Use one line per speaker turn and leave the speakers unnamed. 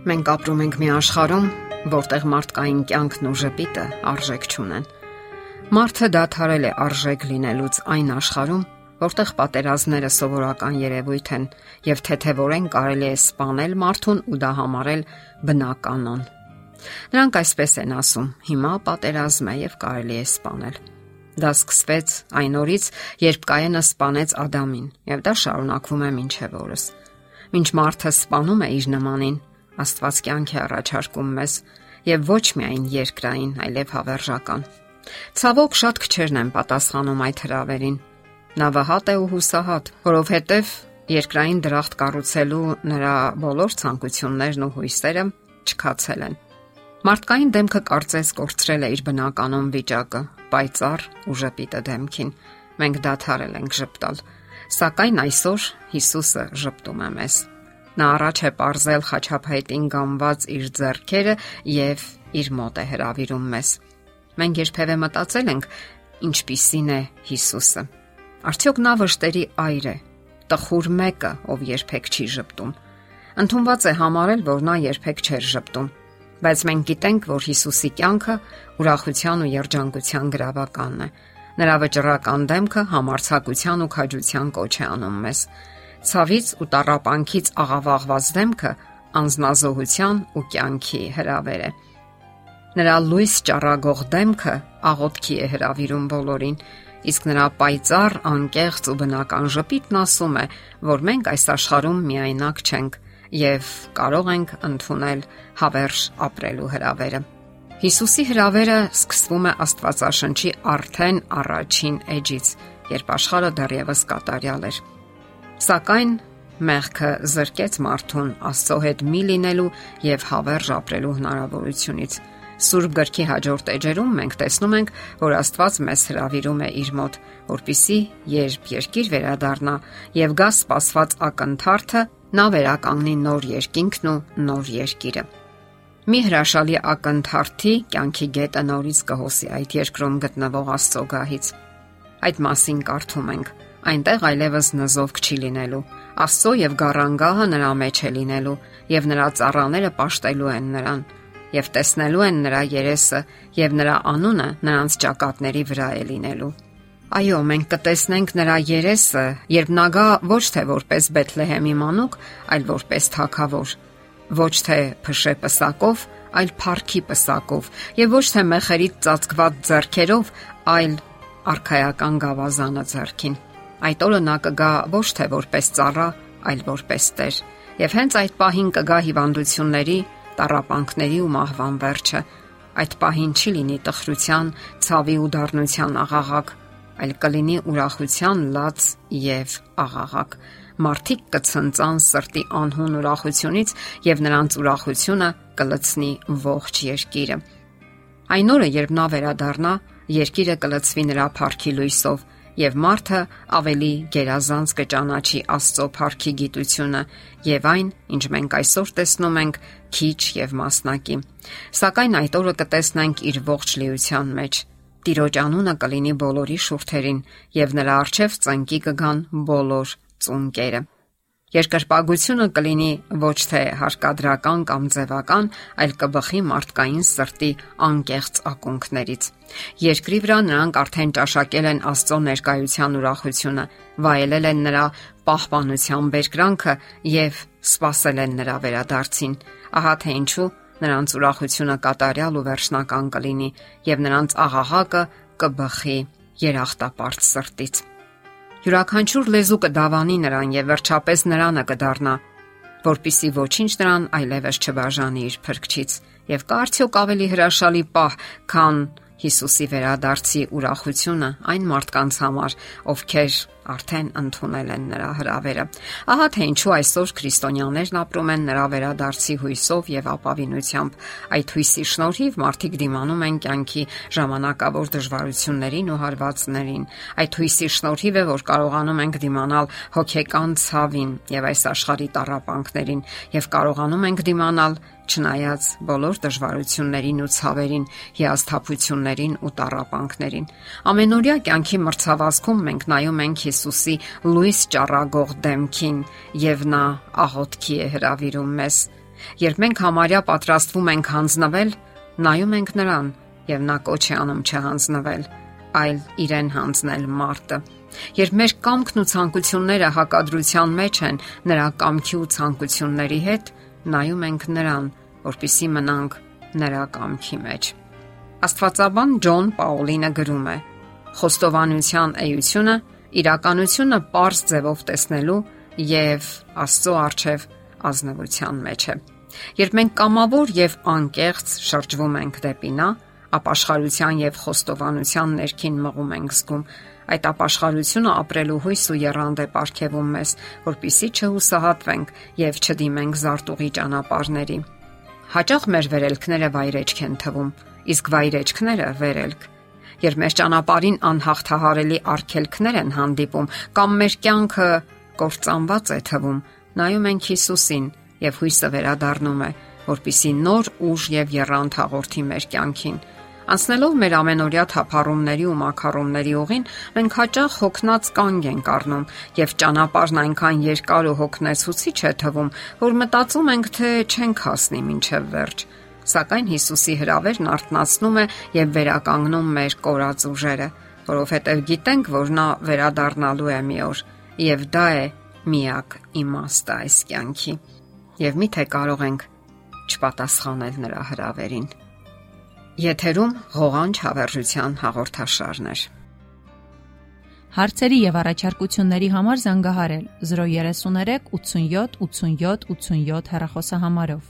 Մենք ապրում ենք մի աշխարհում, որտեղ մարդկային կյանքն ու ժպիտը արժեք չունեն։ Մարդը դադարել է արժեք լինելուց այն աշխարհում, որտեղ պատերազմները սովորական երևույթ են եւ թեթեվորեն կարելի է սپانել մարդուն ու դա համարել բնականon։ Նրանք այսպես են ասում. հիմա պատերազմ է եւ կարելի է սپانել։ Դա սկսվեց այն օրից, երբ Կայենը սپانեց Ադամին, եւ դա շարունակվում է ոչ թե որս։ Մինչ մարդը սپانում է իր նմանին, Աստված կյանք է առաջարկում մեզ եւ ոչ միայն երկրային, այլև հավերժական։ Ցավոք շատ քչերն են պատասխանում այդ հրավերին։ Նա վհատ է ու հուսահատ, որովհետեւ երկրային դրախտ կառուցելու նրա բոլոր ցանկություններն ու հույսերը չքացել են։ Մարդկային դեմքը կարծես կորցրել է իր բնականon վիճակը, պայծառ ու ժպիտը դեմքին։ Մենք դադարել ենք ժպտալ, սակայն այսօր Հիսուսը ժպտում է մեզ։ Նա առաջ է ողրել խաչապայտին գամված իր зерքերը եւ իր մոտ է հravirում մեզ։ Մենք երբևէ մտածել ենք, ինչպիսին է Հիսուսը։ Արդյոք նա վշտերի այր է, տխուր մեկը, ով երբեք չի ճպտում։ Ընթոնված է համարել, որ նա երբեք չէր ճպտում բայց մենք գիտենք, որ Հիսուսի կյանքը ուրախության ու երջանկության գրավականն է։ Նրա վճռական դեմքը համարցակության ու քաջության կոչ է անում մեզ ցավից ու տարապանքից աղավաղված դեմքը անznազողության ու կյանքի հրավեր է։ Նրա լույս ճառագող դեմքը աղոթքի է հravirում բոլորին, իսկ նրա պայծառ, անկեղծ ու բնական ժպիտն ասում է, որ մենք այս աշխարհում միայնակ չենք եւ կարող ենք ընդունել հավերժ ապրելու հրավերը։ Հիսուսի հրավերը սկսվում է Աստվածաշնչի արդեն առաջին էջից, երբ աշխարհը դեռևս կատարյալ էր։ Սակայն մեղքը զրկեց մարդուն Աստծո հետ մի լինելու եւ հավերժ ապրելու հնարավորությունից։ Սուրբ գրքի հաջորդ էջերում մենք տեսնում ենք, որ Աստված մեզ հravirում է իր մոտ, որpիսի երբ երկիր վերադառնա եւ գա սпасված ակնթարթը, նա վերականգնի նոր երկինքն ու նոր երկիրը։ Մի հրաշալի ակնթարթի կյանքի գետը նորից կհոսի այդ երկրում գտնվող Աստծո գահից։ Այդ մասին կարդում ենք այնտեղ այլևս նզով քչի լինելու։ Աստծո եւ Գառանգահը նրա մեջ է լինելու եւ նրա ծառաները ապաշտելու են նրան եւ տեսնելու են նրա երեսը եւ նրա անունը նրանց ճակատների վրա է լինելու։ Այո, մենք կտեսնենք նրա երեսը, երբ նա գա ոչ թե որպես Բեթլեհեմի մանուկ, այլ որպես թագավոր։ Ոչ թե փշե պսակով, այլ փառքի պսակով, եւ ոչ թե մեղերից ծածկված зерքերով, այլ արխայական գավազանը зерքին։ Այդ օրը նա կգա ոչ թե որպես ծառա, այլ որպես Տեր։ Եվ հենց այդ պահին կգա հիվանդությունների, տարապանքների ու մահվան վերջը։ Այդ պահին չի լինի տխրության, ցավի ու դառնության աղաղակ, այլ կլինի ուրախության լաց եւ աղաղակ։ Մարդիկ կցնծան սրտի անհուն ուրախությունից եւ նրանց ուրախությունը կլցնի ողջ երկիրը։ Այն օրը, երբ նա վերադառնա, երկիրը կլցվի նրա փառքի լույսով եւ մարդը ավելի գերազանց կճանաչի Աստծո փառքի գիտությունը եւ այն, ինչ մենք այսօր տեսնում ենք, քիչ եւ մասնակի։ Սակայն այդ օրը կտեսնենք իր ողջ լիության մեջ։ Տիրոջ անունը կլինի բոլորի շուրթերին եւ նրա արչեւ ծնկի կգան բոլոր ծունկերը։ Երկրպագությունը կլինի ոչ թե հարկադրական կամ ձևական, այլ կբխի մարդկային սրտի անկեղծ ակունքներից։ Երկրի վրա նրանք արդեն ճաշակել են Աստծո ներկայության ուրախությունը, վայելել են նրա պահպանության բերկրանքը եւ սпасել են նրա վերադարձին։ Ահա թե ինչու նրանց ուրախությունը կատարյալ ու վերջնական կլինի եւ նրանց աղահակը կբխի երախտապարտ սրտից։ Յուրաքանչյուր լեզու կդավանի նրան եւ վերջապես նրանը կդառնա, որpիսի ոչինչ նրան այլևս չբաժանի իր փրկչից եւ կա արդյոք ավելի հրաշալի պահ, քան Հիսուսի վերադարձի ուրախությունը այն մարդկանց համար, ովքեր արդեն ընդունել են նրա հրավերը։ Ահա թե ինչու այսօր քրիստոնյաներն ապրում են նրա վերադարձի հույսով եւ ապավինությամբ։ Այդ հույսի շնորհիվ մարդիկ դիմանում են կյանքի ժամանակավոր դժվարություններին ու հարվածներին։ Այդ հույսի շնորհիվ է, որ կարողանում ենք դիմանալ հոգեկան ցավին եւ այս աշխարհի տարապանքներին եւ կարողանում ենք դիմանալ չնայած բոլոր դժվարություններին ու ցավերին, հիասթափություններին ու տարապանքներին։ Ամենօրյա կյանքի մրցավազքում մենք նայում ենք Հիսուսի լույս ճառագող դեմքին եւ նա աղոթքի է հravirում մեզ։ Երբ մենք համարյա պատրաստվում ենք հանձնվել, նայում ենք նրան եւ նա կոչ է անում չհանձնվել, այլ իրեն հանձնել մարտը։ Երբ մեր կամքն ու ցանկությունները հակադրության մեջ են նրա կամքի ու ցանկությունների հետ, նայում ենք նրան, որpիսի մնանք նրա կամքի մեջ։ Աստվածաբան Ջոն Պաուլինը գրում է. Խոստովանության էությունը իրականությունը པարզ ձևով տեսնելու եւ Աստծո արչեւ ազնվության մեջ է։ Երբ մենք կամավոր եւ անկեղծ շրջվում ենք դեպի նա, ապաշխարության եւ խոստովանության ներքին մղում ենք զգում, այդ ապաշխարությունը ապրելու հույս ու երանգ է ապարգևում մեզ, որpիսի չհուսահատվենք եւ չդիմենք զարտուղի ճանապարհների։ Հաճախ մեր վերելքները վայրեջք են թվում, իսկ վայրեջքները վերելք։ Երբ մեր ճանապարհին անհաղթահարելի արգելքներ են հանդիպում կամ մեր կյանքը կործանված է թվում, նայում ենք Հիսուսին եւ հույսը վերադառնում է, որpիսի նոր ուժ եւ երանգ հաղորդի մեր կյանքին Անցնելով մեր ամենօրյա թափառումների ու մակարոնների ուղին, մենք հաճախ հոգնած կանգ ենք առնում եւ ճանապարհն այնքան երկար ու հոգնեցուցիչ է թվում, որ մտածում ենք, թե չենք հասնի մինչև վերջ։ Սակայն Հիսուսի հրավերն արթնացնում է եւ վերականգնում մեր կորած ուժերը, որովհետեւ գիտենք, որ նա վերադառնալու է մի օր, եւ դա է միակ իմաստը այս կյանքի։ Եվ միթե կարող ենք չպատասխանել նրա հրավերին։ Եթերում ղողանջ հավերժության հաղորդաշարն է։
Հարցերի եւ առաջարկությունների համար զանգահարել 033 87 87 87 հեռախոսահամարով։